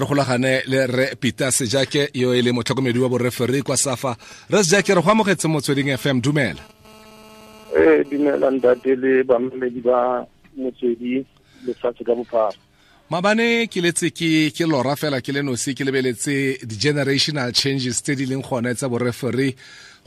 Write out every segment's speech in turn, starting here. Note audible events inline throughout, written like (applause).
re golagane le re peter sejake yo e le motlhokomedi wa boreferi kwa safa. Re sejake re go amogetse motsweding fm dumela. Ee dumela ntate le bamamedi ba motswedi lefatshe ka bophara. Mabane ke letse ke ke lora fela ke le nosi ke lebeletse di-generational changes tse di leng gone tsa boreferi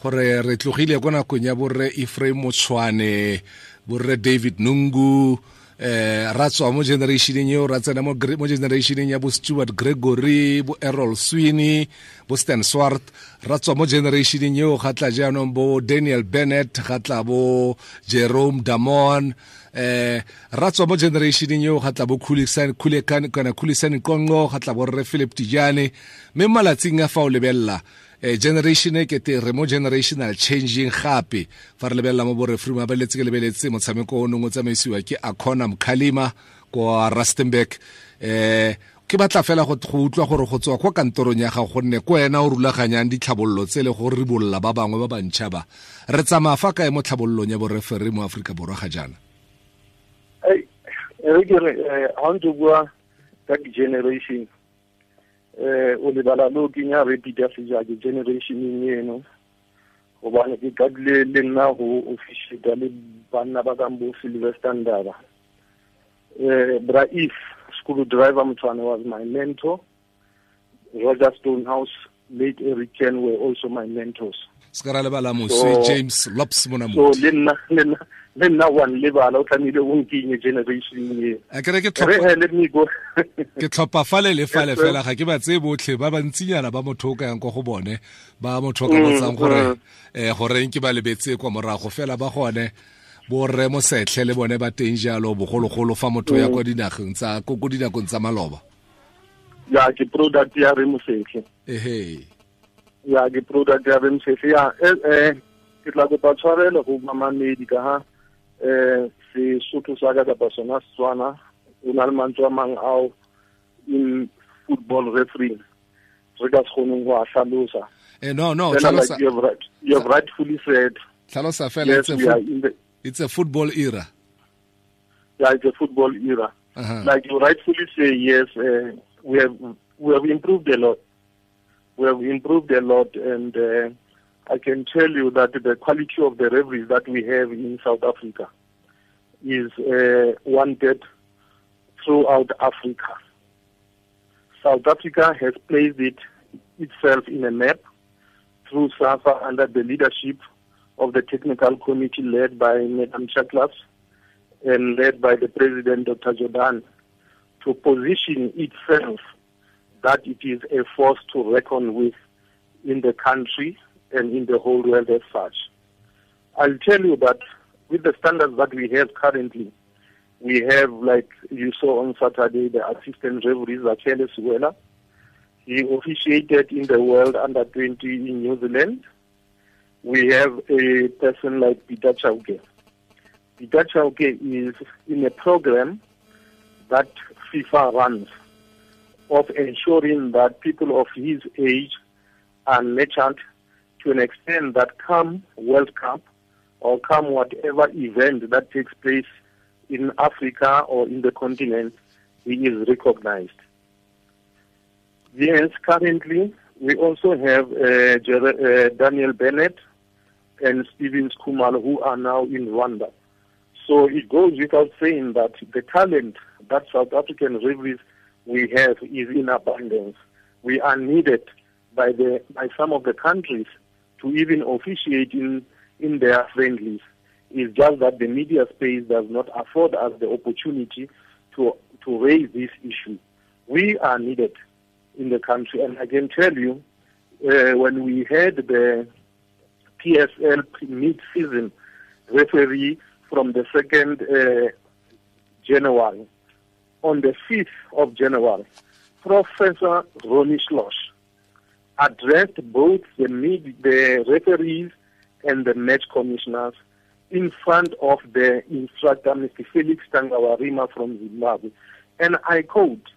gore re tlogile ko nakong ya borre efraim motshwane borre david nungu eh ra tswa mo generationeng eo ra tsena mo generationeng ya bo stewart gregory bo errol sweeney bo stan swart. Ra tswa mo generationeng eo ga tla jaanong bo daniel bennett ga tla bo jerome damon. Eh ra tswa mo generationeng eo ga tla bo kana Khulisan kongo ga tla bo rre philip tijane mme malatsing a fa o lebella generation e kete re mo generational changing gape. Fa re lebelela mo borefrim a beletse ke lebeletse motshameko o nngwe tsamaisiwa ke acona mkhalima kwa rustenburg. Um ke batla fela go utlwa gore go tswa kwa kantorong ya gago gonne ko wena o rulaganyang ditlhabololo tse le go ribolola ba bangwe ba bantšha ba. Re tsamaya fa kae mo tlhabololong ya borefere mo aforika borwa ga jaana? Re kere ga ntse bua ka di-generation eh o lebala lo kenya repeater sejake generationeng eno gobane ke qadile le nna go officiata le banna ba kang bo sylvester ndaba. Eh braif school driver motshwane was my mentor roger stonehouse late eric ken were also my mentors. Se ka ra lebala moswi james lops monamo so le nna le nna le bala wa lebala o tlamehile o nkenye generation e ke let me go ke tlhopha fale le fale fela ga ke ba tseye botlhe ba bantsinyana ba motho o ka yang kwa go bone ba motho o ka botsang gore um goreng ke ba lebetse kwa morago fela ba gone. Borre mosetlhe le bone ba teng jalo bogologolo fa motho ya kwa dinageng tsa ko dinakong tsa maloba. Ya ke product ya re mosetlhe. Ehe. Ya ke product ya re mosetlhe. Ya eh ke tla kopa tshwarelo go mamamedi ka ha eh sesotho sa ka kapa sona setswana o na le mantswe a mang ao in football refereeing re ka se kgoneng go a eh no no like you have, right, you have rightfully said. hlalosa fela yes, in the, it's a football era. Yeah it's a football era. Uh -huh. like you rightfully say yes uh, we have we have improved a lot. We have improved a lot and uh, I can tell you that the quality of the referees that we have in South Africa is uh, wanted throughout Africa. South Africa has placed it itself in a map through SAFA under the leadership of the technical committee led by Madam Chaklas and led by the President Dr. Jordaan to position itself that it is a force to reckon with in the country and in the whole world as such. I'll tell you that with the standards that we have currently, we have, like you saw on Saturday, the assistant referee Zakhele Siwela. He officiated in the World Under 20 in New Zealand. We have a person like Peter Chauke. Chauke is in a program that FIFA runs of ensuring that people of his age are nurtured to an extent that come World Cup or come whatever event that takes place in Africa or in the continent, he is recognized. Yes, currently we also have uh, uh, Daniel Bennett and Steven Skumal who are now in Rwanda. So it goes without saying that the talent that South African referees we have is in abundance. We are needed by the by some of the countries to even officiate in, in their friendlies. It's just that the media space does not afford us the opportunity to, to raise this issue. We are needed in the country, and I can tell you, uh, when we had the PSL mid-season referee from the 2nd uh, January, on the 5th of January, Professor Ronnie Schloss addressed both the, mid, the referees and the match commissioners in front of the instructor, Mr. Felix Tangawarima from Zimbabwe. And I quote,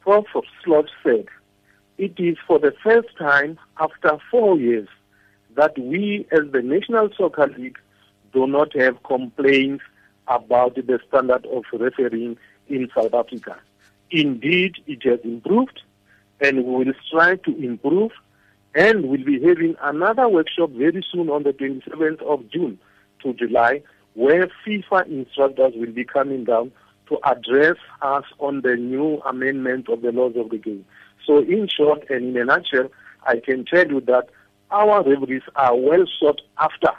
Prof. Slot said, it is for the first time after four years that we as the National Soccer League do not have complaints about the standard of refereeing in South Africa. Indeed, it has improved and we will strive to improve. And we'll be having another workshop very soon on the 27th of June to July, where FIFA instructors will be coming down to address us on the new amendment of the laws of the game. So, in short and in a nutshell, I can tell you that our referees are well sought after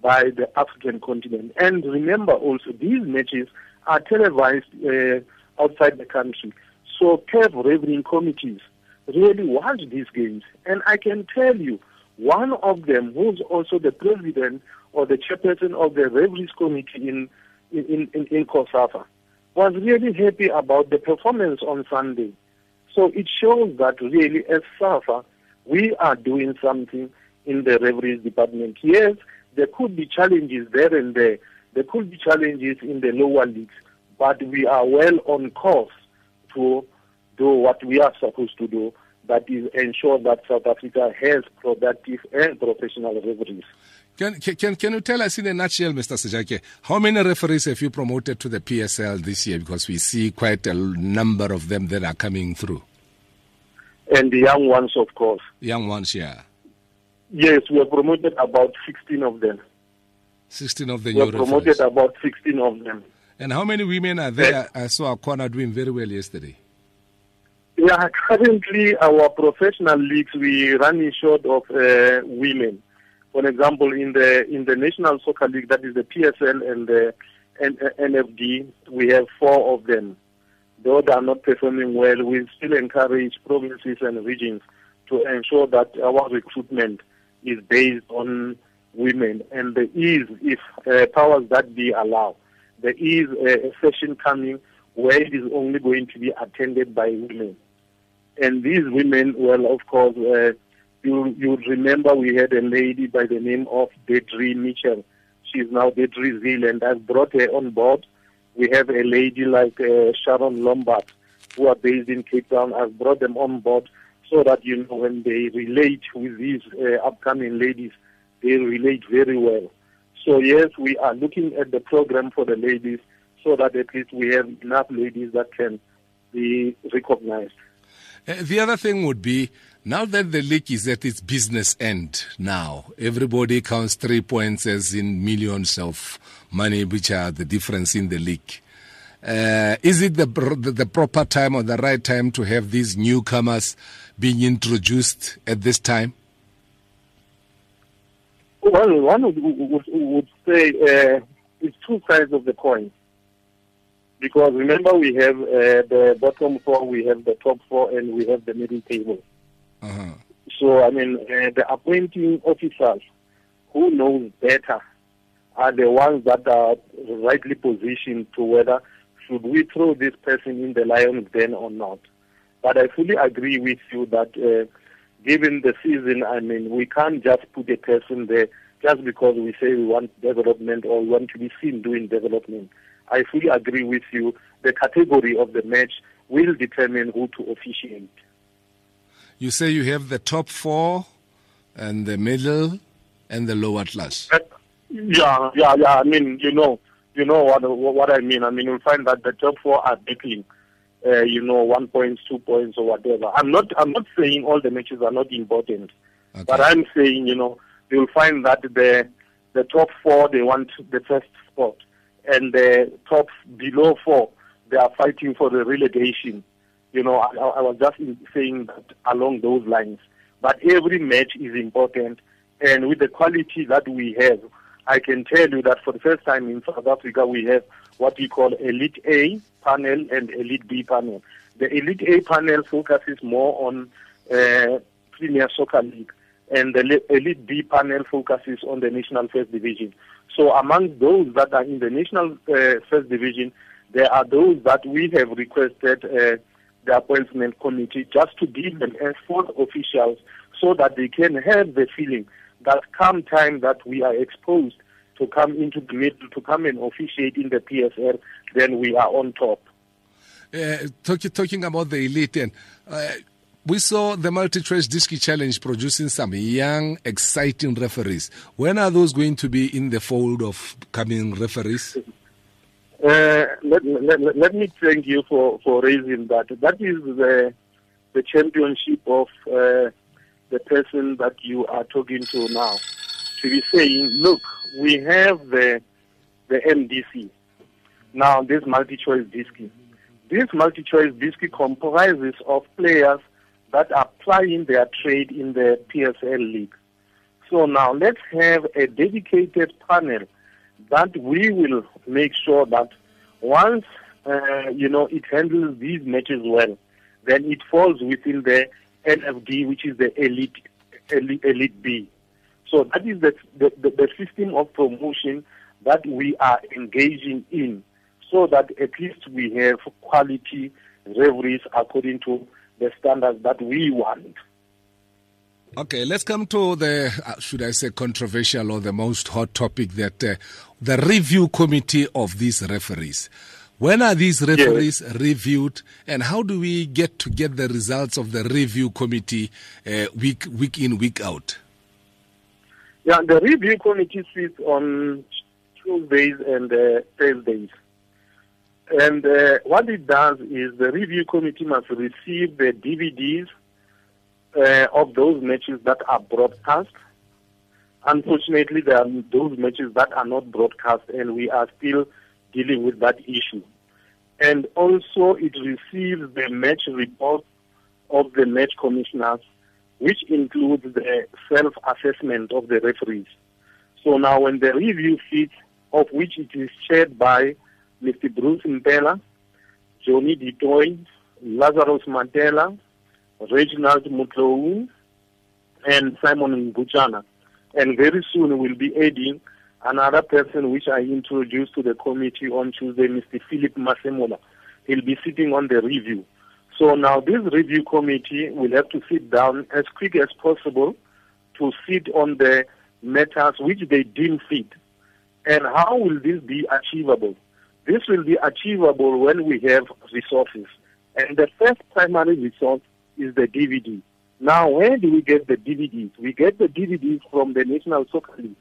by the African continent. And remember also, these matches are televised uh, outside the country. So CAF refereeing committees really watch these games. And I can tell you, one of them, who's also the president or the chairperson of the referees committee in, in, in, in COSAFA, was really happy about the performance on Sunday. So it shows that really as SAFA, we are doing something in the referees department. Yes, there could be challenges there and there. There could be challenges in the lower leagues, but we are well on course to do what we are supposed to do, that is ensure that South Africa has productive and professional referees. Can, can, can you tell us in a nutshell, Mr. Sejake, how many referees have you promoted to the PSL this year? Because we see quite a number of them that are coming through. And the young ones, of course. Young ones, yeah. Yes, we have promoted about 16 of them. 16 of the we have promoted referees. about 16 of them. And how many women are there? I saw Akwana doing very well yesterday. Yeah, currently our professional leagues we running short of uh, women. For example, in the in the National Soccer League, that is the PSL and the NFD, we have four of them. Though they are not performing well, we still encourage provinces and regions to ensure that our recruitment is based on women. And there is, if uh, powers that be allow, there is a, a session coming where it is only going to be attended by women. And these women, well, of course, uh, you you remember we had a lady by the name of Deidre Mitchell. She's now Deidre Zeal, and I've brought her on board. We have a lady like uh, Sharon Lombard, who are based in Cape Town. I've brought them on board so that you know when they relate with these uh, upcoming ladies, they relate very well. So yes, we are looking at the program for the ladies so that at least we have enough ladies that can be recognized. Uh, the other thing would be now that the league is at its business end now, everybody counts three points as in millions of money, which are the difference in the league. Uh, is it the, the, proper time or the right time to have these newcomers being introduced at this time? Well, one would, would, would say uh, it's two sides of the coin. Because remember, we have uh, the bottom four, we have the top four, and we have the middle table. Uh-huh. So, I mean, uh, the appointing officers who knows better are the ones that are rightly positioned to whether should we throw this person in the lion's den or not. But I fully agree with you that uh, given the season, I mean, we can't just put a person there just because we say we want development or we want to be seen doing development. I fully agree with you. The category of the match will determine who to officiate. You say you have the top four and the middle and the lower class. Uh, yeah, yeah, yeah. I mean, you know, you know what what I mean. I mean, you'll find that the top four are battling. Uh, you know, one points, two points, or whatever. I'm not. I'm not saying all the matches are not important, Okay. but I'm saying, you know, you'll find that the the top four they want the first spot, and the top below four they are fighting for the relegation. You know, I, I was just saying that along those lines. But every match is important, and with the quality that we have, I can tell you that for the first time in South Africa, we have what we call Elite A panel and Elite B panel. The Elite A panel focuses more on uh, Premier Soccer League, and the Elite B panel focuses on the National First Division. So among those that are in the National uh, First Division, there are those that we have requested uh, the appointment committee just to give them as fourth officials so that they can have the feeling that come time that we are exposed to come into the middle, to come and officiate in the PSL, then we are on top. Uh, talk, talking about the elite, and uh, we saw the multi-choice Diski Challenge producing some young, exciting referees. When are those going to be in the fold of coming referees? Uh, let, let, let me thank you for, for raising that. That is the, the championship of uh, the person that you are talking to now to be saying, look, we have the the MDC. Now, this multi-choice disc. This multi-choice disc comprises of players that are plying their trade in the PSL league. So now let's have a dedicated panel that we will make sure that once uh, you know it handles these matches well, then it falls within the NFD, which is the elite elite, elite B. So that is the, the, the system of promotion that we are engaging in so that at least we have quality referees according to the standards that we want. Okay, let's come to the, uh, should I say, controversial or the most hot topic that uh, the review committee of these referees. When are these referees yes. reviewed, and how do we get to get the results of the review committee uh, week week in week out? Yeah, the review committee sits on Tuesdays and uh, Thursdays. And uh, what it does is the review committee must receive the DVDs uh, of those matches that are broadcast. Unfortunately, there are those matches that are not broadcast, and we are still dealing with that issue. And also, it receives the match report of the match commissioners which includes the self-assessment of the referees. So now when the review sits, of which it is chaired by Mr. Bruce Mpela, Johnny Ditoy, Lazarus Mandela, Reginald Mutlou, and Simon Nguchana. And very soon we'll be adding another person which I introduced to the committee on Tuesday, Mr. Philip Masemola. He'll be sitting on the review. So now this review committee will have to sit down as quick as possible to sit on the matters which they deem fit. And how will this be achievable? This will be achievable when we have resources. And the first primary resource is the DVD. Now, where do we get the DVDs? We get the DVDs from the National Soccer League,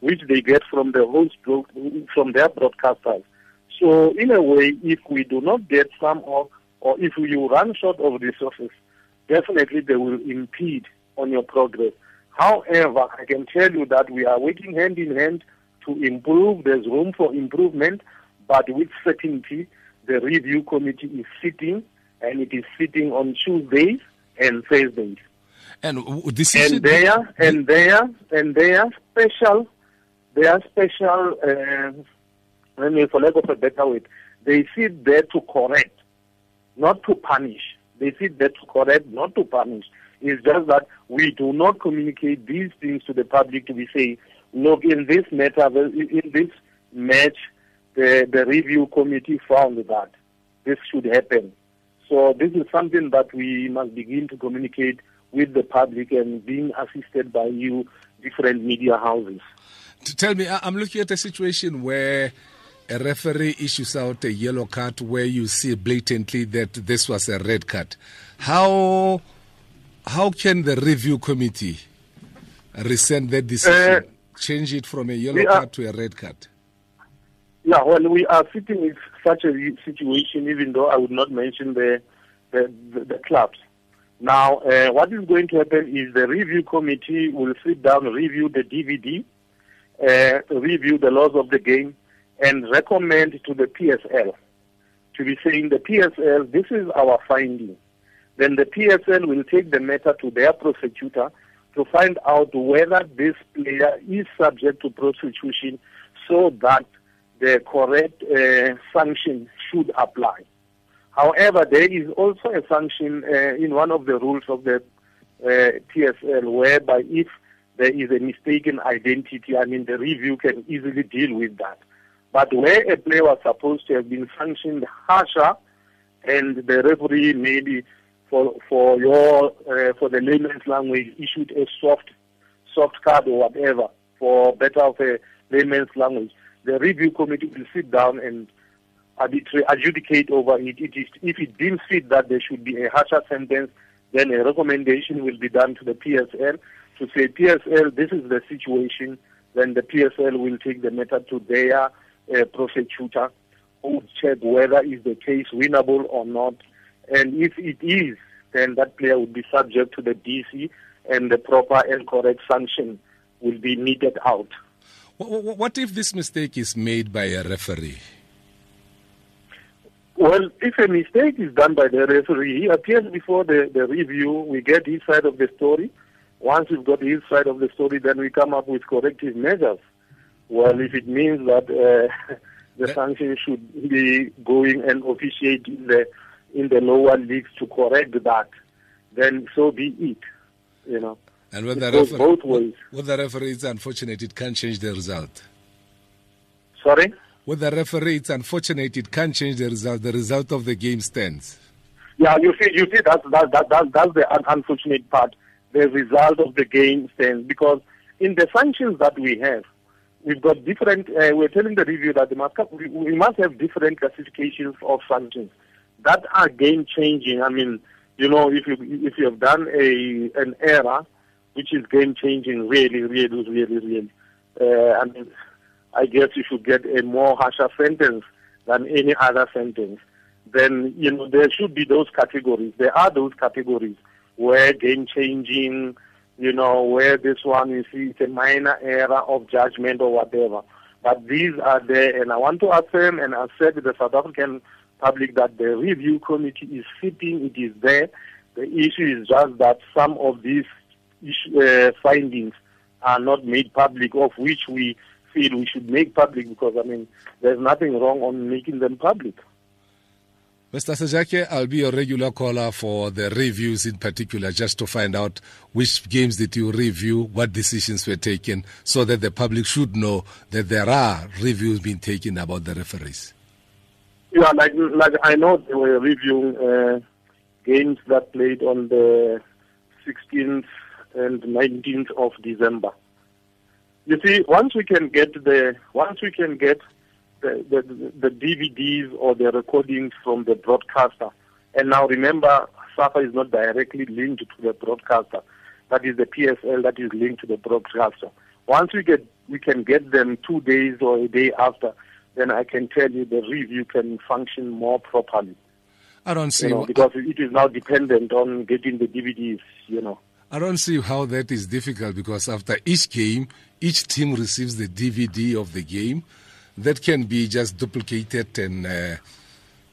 which they get from the host from their broadcasters. So, in a way, if we do not get some of or if you run short of resources, definitely they will impede on your progress. However, I can tell you that we are working hand in hand to improve. There's room for improvement, but with certainty, the review committee is sitting, and it is sitting on Tuesdays and Thursdays. And this is and there, and there, and there special, they are special. Uh, I mean, for lack of a better word, they sit there to correct not to punish. They sit there to correct, not to punish. It's just that we do not communicate these things to the public We say, look, in this matter, in this match, the, the review committee found that this should happen. So this is something that we must begin to communicate with the public and being assisted by you different media houses. To Tell me, I'm looking at a situation where a referee issues out a yellow card where you see blatantly that this was a red card, how how can the review committee rescind that decision, uh, change it from a yellow are, card to a red card? Yeah, well, we are sitting in such a situation, even though I would not mention the the, the, the clubs. Now, uh, what is going to happen is the review committee will sit down, review the DVD, uh, review the laws of the game, and recommend to the PSL to be saying the PSL, this is our finding. Then the PSL will take the matter to their prosecutor to find out whether this player is subject to prosecution so that the correct uh, sanction should apply. However, there is also a sanction uh, in one of the rules of the uh, PSL whereby if there is a mistaken identity, I mean, the review can easily deal with that. But where a player was supposed to have been sanctioned harsher, and the referee maybe for for your uh, for the layman's language issued a soft soft card or whatever for better of a layman's language, the review committee will sit down and adjudicate over it. it is, if it deems fit that there should be a harsher sentence, then a recommendation will be done to the PSL to say, PSL, this is the situation. Then the PSL will take the matter to their uh, prosecutor who would check whether is the case winnable or not. And if it is, then that player would be subject to the DC and the proper and correct sanction will be meted out. What if this mistake is made by a referee? Well, if a mistake is done by the referee, he appears before the, the review, we get his side of the story. Once we've got his side of the story, then we come up with corrective measures. Well, if it means that uh, (laughs) the sanction should be going and officiate in the in the lower leagues to correct that, then so be it. You know. And when the referee, both ways. With the referee, it's unfortunate it can't change the result. Sorry. With the referee, it's unfortunate it can't change the result. The result of the game stands. Yeah, you see, you see, that's that, that, that that's the unfortunate part. The result of the game stands because in the sanctions that we have, we've got different. Uh, we're telling the review that must we, we must have different classifications of sanctions that are game changing. I mean, you know, if you if you have done a an error, which is game changing, really, really, really, really, uh, I mean, I guess you should get a more harsher sentence than any other sentence. Then you know there should be those categories. There are those categories where game changing, you know, where this one see it's a minor error of judgment or whatever. But these are there, and I want to affirm and assert to the South African public that the review committee is sitting, it is there. The issue is just that some of these uh, findings are not made public, of which we feel we should make public because, I mean, there's nothing wrong on making them public. Mr. Sejake, I'll be your regular caller for the reviews in particular, just to find out which games did you review, what decisions were taken, so that the public should know that there are reviews being taken about the referees. Yeah, like like I know they were reviewing uh, games that played on the 16th and 19th of December. You see, once we can get the once we can get the, the, the DVDs or the recordings from the broadcaster, and now remember, SAFA is not directly linked to the broadcaster. That is the PSL that is linked to the broadcaster. Once we get we can get them two days or a day after, then I can tell you the review can function more properly. I don't see you know, because it is now dependent on getting the DVDs. You know. I don't see how that is difficult because after each game, each team receives the DVD of the game. That can be just duplicated and. Uh,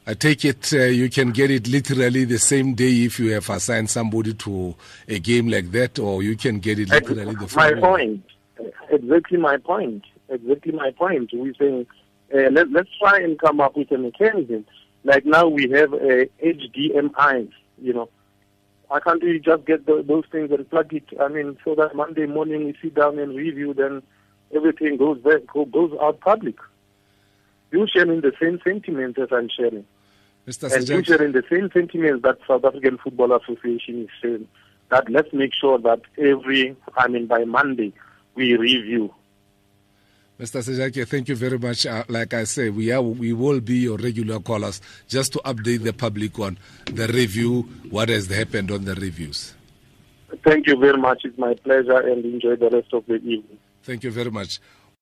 I take it uh, you can get it literally the same day if you have assigned somebody to a game like that, or you can get it literally the following. My point, exactly my point, exactly my point. We saying uh, let, let's try and come up with a mechanism. Like now we have uh, HDMI, you know. Why can't we just get the, those things and plug it? I mean, so that Monday morning we sit down and review, then everything goes back, goes out public. You're sharing the same sentiments as I'm sharing. Mr. And you're sharing the same sentiments that South African Football Association is saying. That let's make sure that every, I mean, by Monday, we review Mr. Sejake, thank you very much. Uh, like I say, we are we will be your regular callers just to update the public on the review, what has happened on the reviews. Thank you very much. It's my pleasure and enjoy the rest of the evening. Thank you very much.